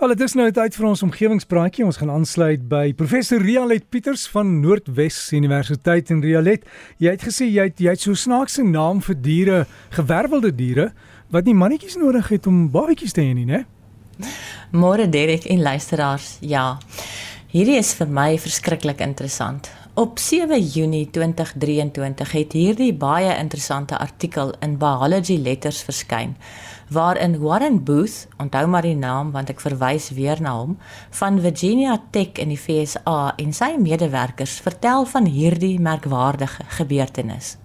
Al dit is nou tyd vir ons omgewingspraatjie. Ons gaan aansluit by professor Rialet Pieters van Noordwes Universiteit in Rialet. Jy het gesê jy het jy het so snaakse naam vir diere, gewervelde diere wat nie mannetjies nodig het om babatjies te hê nie, né? Môre Derek en luisteraars. Ja. Hierdie is vir my verskriklik interessant. Op 7 Junie 2023 het hierdie baie interessante artikel in Biology Letters verskyn waarin Warren Booth, onthou maar die naam want ek verwys weer na hom, van Virginia Tech in die FSA en sy medewerkers vertel van hierdie merkwaardige gebeurtenis.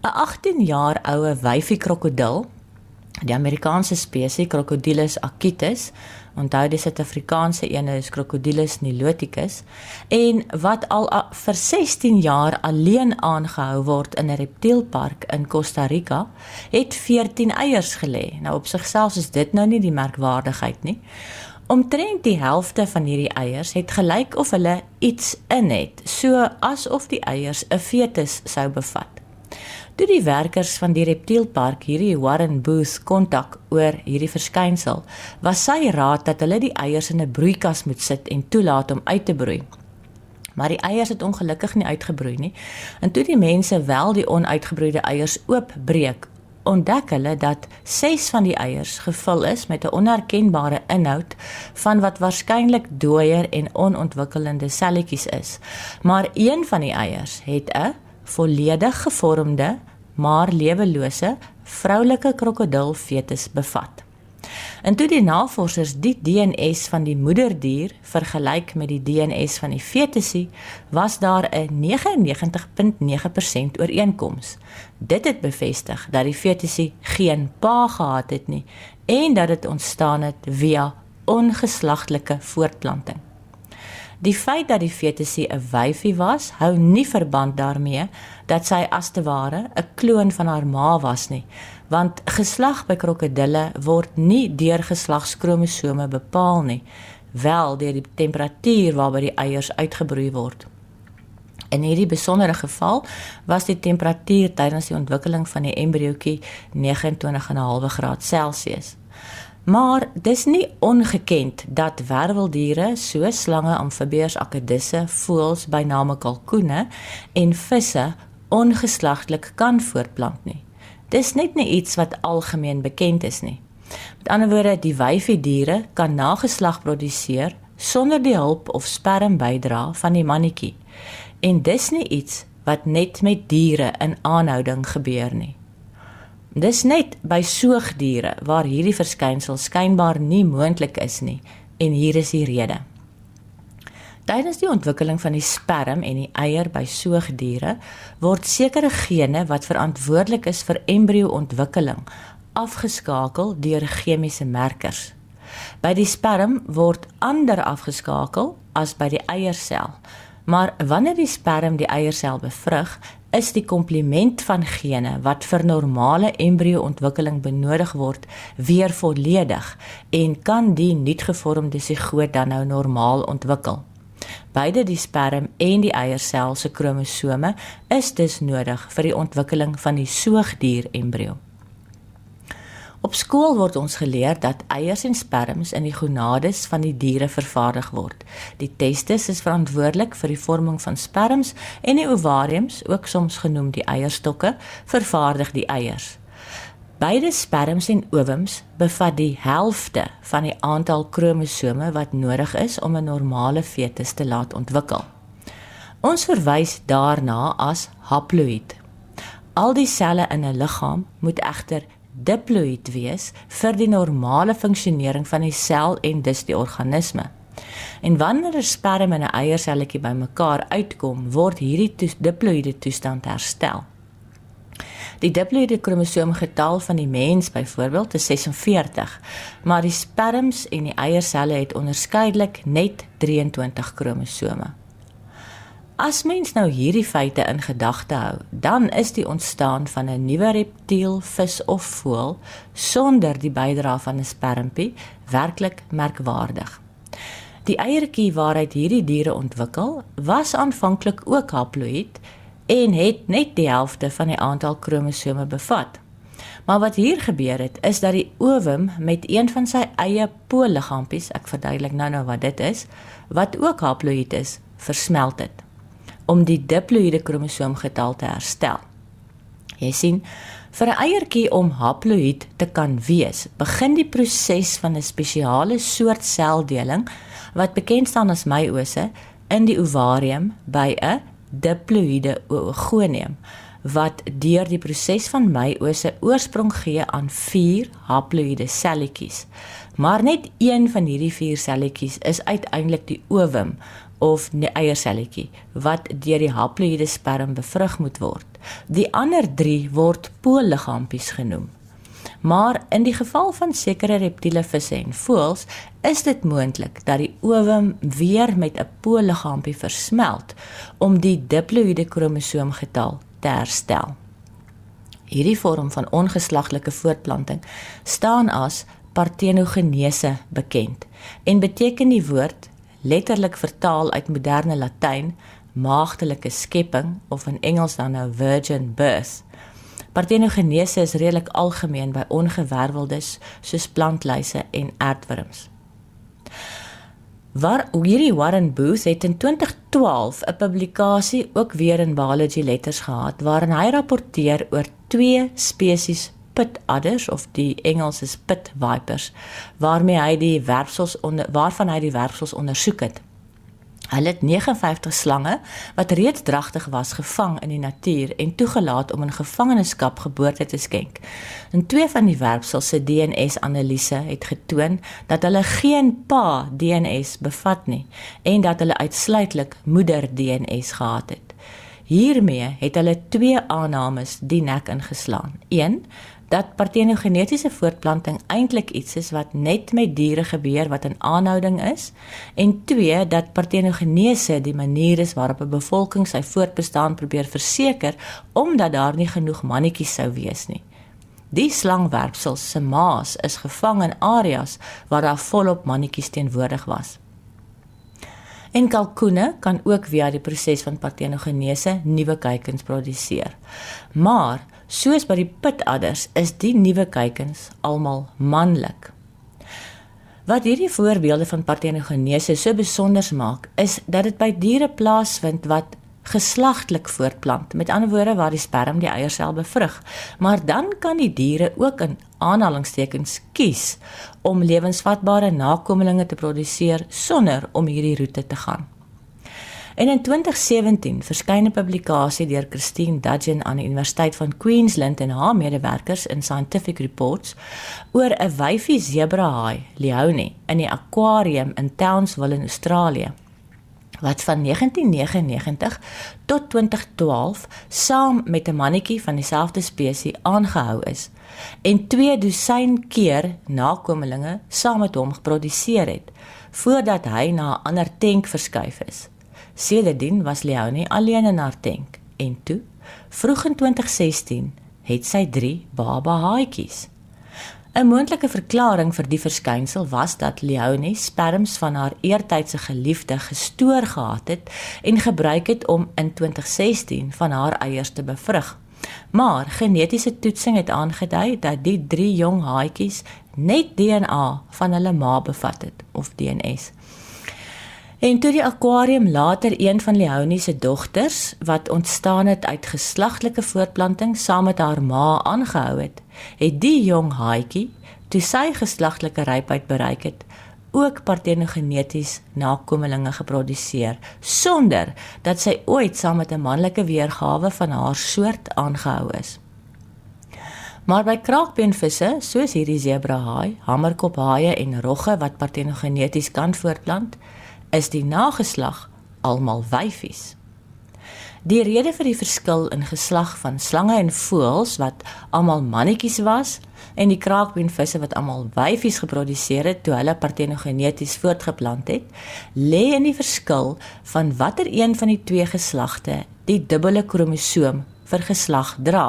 'n 18 jaar oue wyfie krokodil, die Amerikaanse spesies Crocodylus acutus, Onthou die Suid-Afrikaanse een is Crocodylus niloticus en wat al a, vir 16 jaar alleen aangehou word in 'n reptielpark in Costa Rica, het 14 eiers gelê. Nou op sigself is dit nou nie die merkwaardigheid nie. Omtrent die helfte van hierdie eiers het gelyk of hulle iets in het, so asof die eiers 'n fetus sou bevat. Toe die werkers van die reptielpark hierdie Warren Booth kontak oor hierdie verskynsel, was sy raad dat hulle die eiers in 'n broeikas moet sit en toelaat om uit te broei. Maar die eiers het ongelukkig nie uitgebroei nie. En toe die mense wel die onuitgebroeide eiers oopbreek, ontdek hulle dat 6 van die eiers gevul is met 'n onherkenbare inhoud van wat waarskynlik dooier en onontwikkelende selletjies is. Maar een van die eiers het 'n volledig gevormde maar lewelose vroulike krokodilfetus bevat. En toe die navorsers die DNS van die moederdier vergelyk met die DNS van die fetusie, was daar 'n 99.9% ooreenkoms. Dit het bevestig dat die fetusie geen pa gehad het nie en dat dit ontstaan het via ongeslagtelike voortplanting. Die feit dat die fetusie 'n wyfie was, hou nie verband daarmee dat sy as te ware 'n kloon van haar ma was nie, want geslag by krokodille word nie deur geslagskromosome bepaal nie, wel deur die temperatuur waarby die eiers uitgebroei word. In hierdie besondere geval was die temperatuur tydens die ontwikkeling van die embriootjie 29,5 grade Celsius. Maar dis nie ongekend dat werweldiere so slange, amfibieërs, akedisse, voëls by name kalkoene en visse ongeslagtelik kan voortplant nie. Dis net nie iets wat algemeen bekend is nie. Met ander woorde, die wyfie diere kan nageslag produseer sonder die hulp of sperm bydra van die mannetjie. En dis nie iets wat net met diere in aanhouding gebeur nie. Dis net by soogdiere waar hierdie verskynsel skynbaar nie moontlik is nie en hier is die rede. Tydens die ontwikkeling van die sperm en die eier by soogdiere word sekere gene wat verantwoordelik is vir embrio-ontwikkeling afgeskakel deur chemiese merkers. By die sperm word ander afgeskakel as by die eiersel. Maar wanneer die sperm die eiersel bevrug, is die komplement van gene wat vir normale embrio-ontwikkeling benodig word weer volledig en kan die nuutgevormde sigoot dan nou normaal ontwikkel. Beide die sperm en die eiersel se kromosome is dus nodig vir die ontwikkeling van die soogdier embrio. Op skool word ons geleer dat eiers en sperms in die gonades van die diere vervaardig word. Die testis is verantwoordelik vir die vorming van sperms en die ovariums, ook soms genoem die eierstokke, vervaardig die eiers. Beide sperms en ovums bevat die helfte van die aantal kromosome wat nodig is om 'n normale fetus te laat ontwikkel. Ons verwys daarna as haploïd. Al die selle in 'n liggaam moet egter diploïd wees vir die normale funksionering van die sel en dus die organisme. En wanneer 'n sperm en 'n eierselletjie bymekaar uitkom, word hierdie to diploïde toestand herstel. Die diploïde kromosoomgetal van die mens byvoorbeeld is 46, maar die sperms en die eierselle het onderskeidelik net 23 kromosome. As mens nou hierdie feite in gedagte hou, dan is die ontstaan van 'n nuwe reptiel, vis of voël sonder die bydrae van 'n spermpie werklik merkwaardig. Die eiertjie waaruit hierdie diere ontwikkel, was aanvanklik ook haploïd en het net die helfte van die aantal kromosome bevat. Maar wat hier gebeur het, is dat die ovum met een van sy eie poolliggaampies, ek verduidelik nou-nou wat dit is, wat ook haploïd is, versmelt het om die diploïde kromosoomgetal te herstel. Jy sien, vir 'n eiertjie om haploïd te kan wees, begin die proses van 'n spesiale soort seldeling wat bekend staan as meiose in die ovarium by 'n diploïde oogonium wat deur die proses van meiose oorsprong gee aan 4 haploïde selletjies. Maar net een van hierdie 4 selletjies is uiteindelik die ovum of 'n eierselletjie wat deur die haploïde sperm bevrug moet word. Die ander 3 word poolliggaampies genoem. Maar in die geval van sekere reptiele visse en voëls is dit moontlik dat die ovum weer met 'n poolliggaampie versmelt om die diploïde kromosoomgetal te herstel. Hierdie vorm van ongeslaglike voortplanting staan as partenogenese bekend en beteken die woord letterlik vertaal uit moderne Latyn maagdelike skepping of in Engels dan nou virgin birth. Partenogenese is redelik algemeen by ongewerveldes soos plantluise en aardwurms. Waar hierdie Warren Booth het in 2012 'n publikasie ook weer in Biology Letters gehad waarin hy rapporteer oor twee spesies pitadders of die Engels is pit vipers waarmee hy die werpsels onder waarvan hy die werpsels ondersoek het. Hulle het 59 slange wat reeds dragtig was gevang in die natuur en toegelaat om in gevangenskap geboorte te skenk. En twee van die werpsels se DNA-analise het getoon dat hulle geen pa DNA bevat nie en dat hulle uitsluitlik moeder DNA gehad het. Hiermee het hulle twee aannames die nek ingeslaan. 1 dat partenogenetiese voortplanting eintlik iets is wat net met diere gebeur wat in aanhouding is en twee dat partenogenese die manier is waarop 'n bevolking sy voortbestaan probeer verseker omdat daar nie genoeg mannetjies sou wees nie. Die slangwerpsels se maas is gevang in areas waar daar volop mannetjies teenwoordig was. En kalkoene kan ook via die proses van partenogenese nuwe kuikens produseer. Maar Soos by die pitadders is die nuwe kuikens almal manlik. Wat hierdie voorbeelde van partenogenese so besonder maak, is dat dit by diere plaasvind wat geslagtelik voortplant. Met ander woorde waar die sperm die eiersel bevrug. Maar dan kan die diere ook in aanhalingstekens kies om lewensvatbare nakommelinge te produseer sonder om hierdie roete te gaan. En in 2017 verskyn 'n publikasie deur Christine Dudgeon aan die Universiteit van Queensland en haar medewerkers in Scientific Reports oor 'n wyfie sebrahaai, Leonie, in die akwarium in Townsville in Australië wat van 1999 tot 2012 saam met 'n mannetjie van dieselfde spesies aangehou is en twee dosyn keer nakommelinge saam met hom geproduseer het voordat hy na 'n ander tank verskuif is. Sedertdien was Leonie alleen in haar tank en toe, vroeg in 2016, het sy 3 baba haatjies. 'n Moontlike verklaring vir die verskynsel was dat Leonie sperms van haar eertydse geliefde gestoor gehad het en gebruik het om in 2016 van haar eiers te bevrug. Maar genetiese toetsing het aangedui dat die 3 jong haatjies net DNA van hulle ma bevat het of DNS. En toe die akwarium later een van Leonie se dogters wat ontstaan het uit geslaglike voortplanting saam met haar ma aangehou het, het die jong haatjie toe sy geslaglike rypheid bereik het, ook partenogeneties nakommelinge geproduseer sonder dat sy ooit saam met 'n manlike weergawe van haar soort aangehou is. Maar by kraakbeenvisse, soos hierdie zebrahaai, hamerkophaie en rogge wat partenogeneties kan voortplant, is die nageslag almal wyfies. Die rede vir die verskil in geslag van slange en voëls wat almal mannetjies was en die kraakbeenvisse wat almal wyfies geproduseer het toe hulle partenogeneties voortgeplant het, lê in die verskil van watter een van die twee geslagte die dubbele kromosoom vir geslag dra.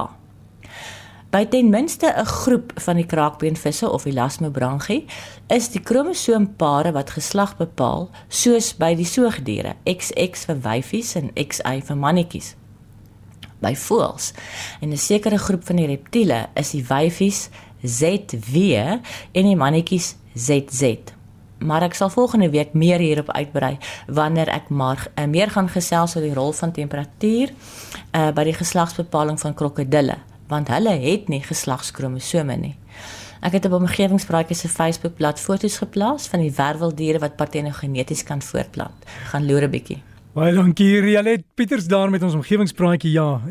By ten minste 'n groep van die kraakbeenvisse of Elasmobranchi is die kromosoompare wat geslag bepaal, soos by die soogdiere, XX vir wyfies en XY vir mannetjies. by voëls. En 'n sekere groep van die reptiele is die wyfies ZW en die mannetjies ZZ. Maar ek sal volgende week meer hierop uitbrei wanneer ek maar uh, meer gaan gesels oor die rol van temperatuur uh, by die geslagsbepaling van krokodille, want hulle het nie geslagskromosome nie. Ek het op omgewingspraatjies se Facebookblad foto's geplaas van die werveldiere wat partenogeneties kan voortplant. Gaan loer 'n bietjie. Baie dankie Rialet Pieters daar met ons omgewingspraatjie. Ja,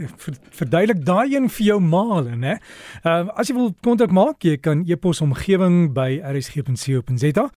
verduidelik daai een vir jou maal, né? Ehm uh, as jy wil kontak maak, jy kan e-pos omgewing by rsg.co.za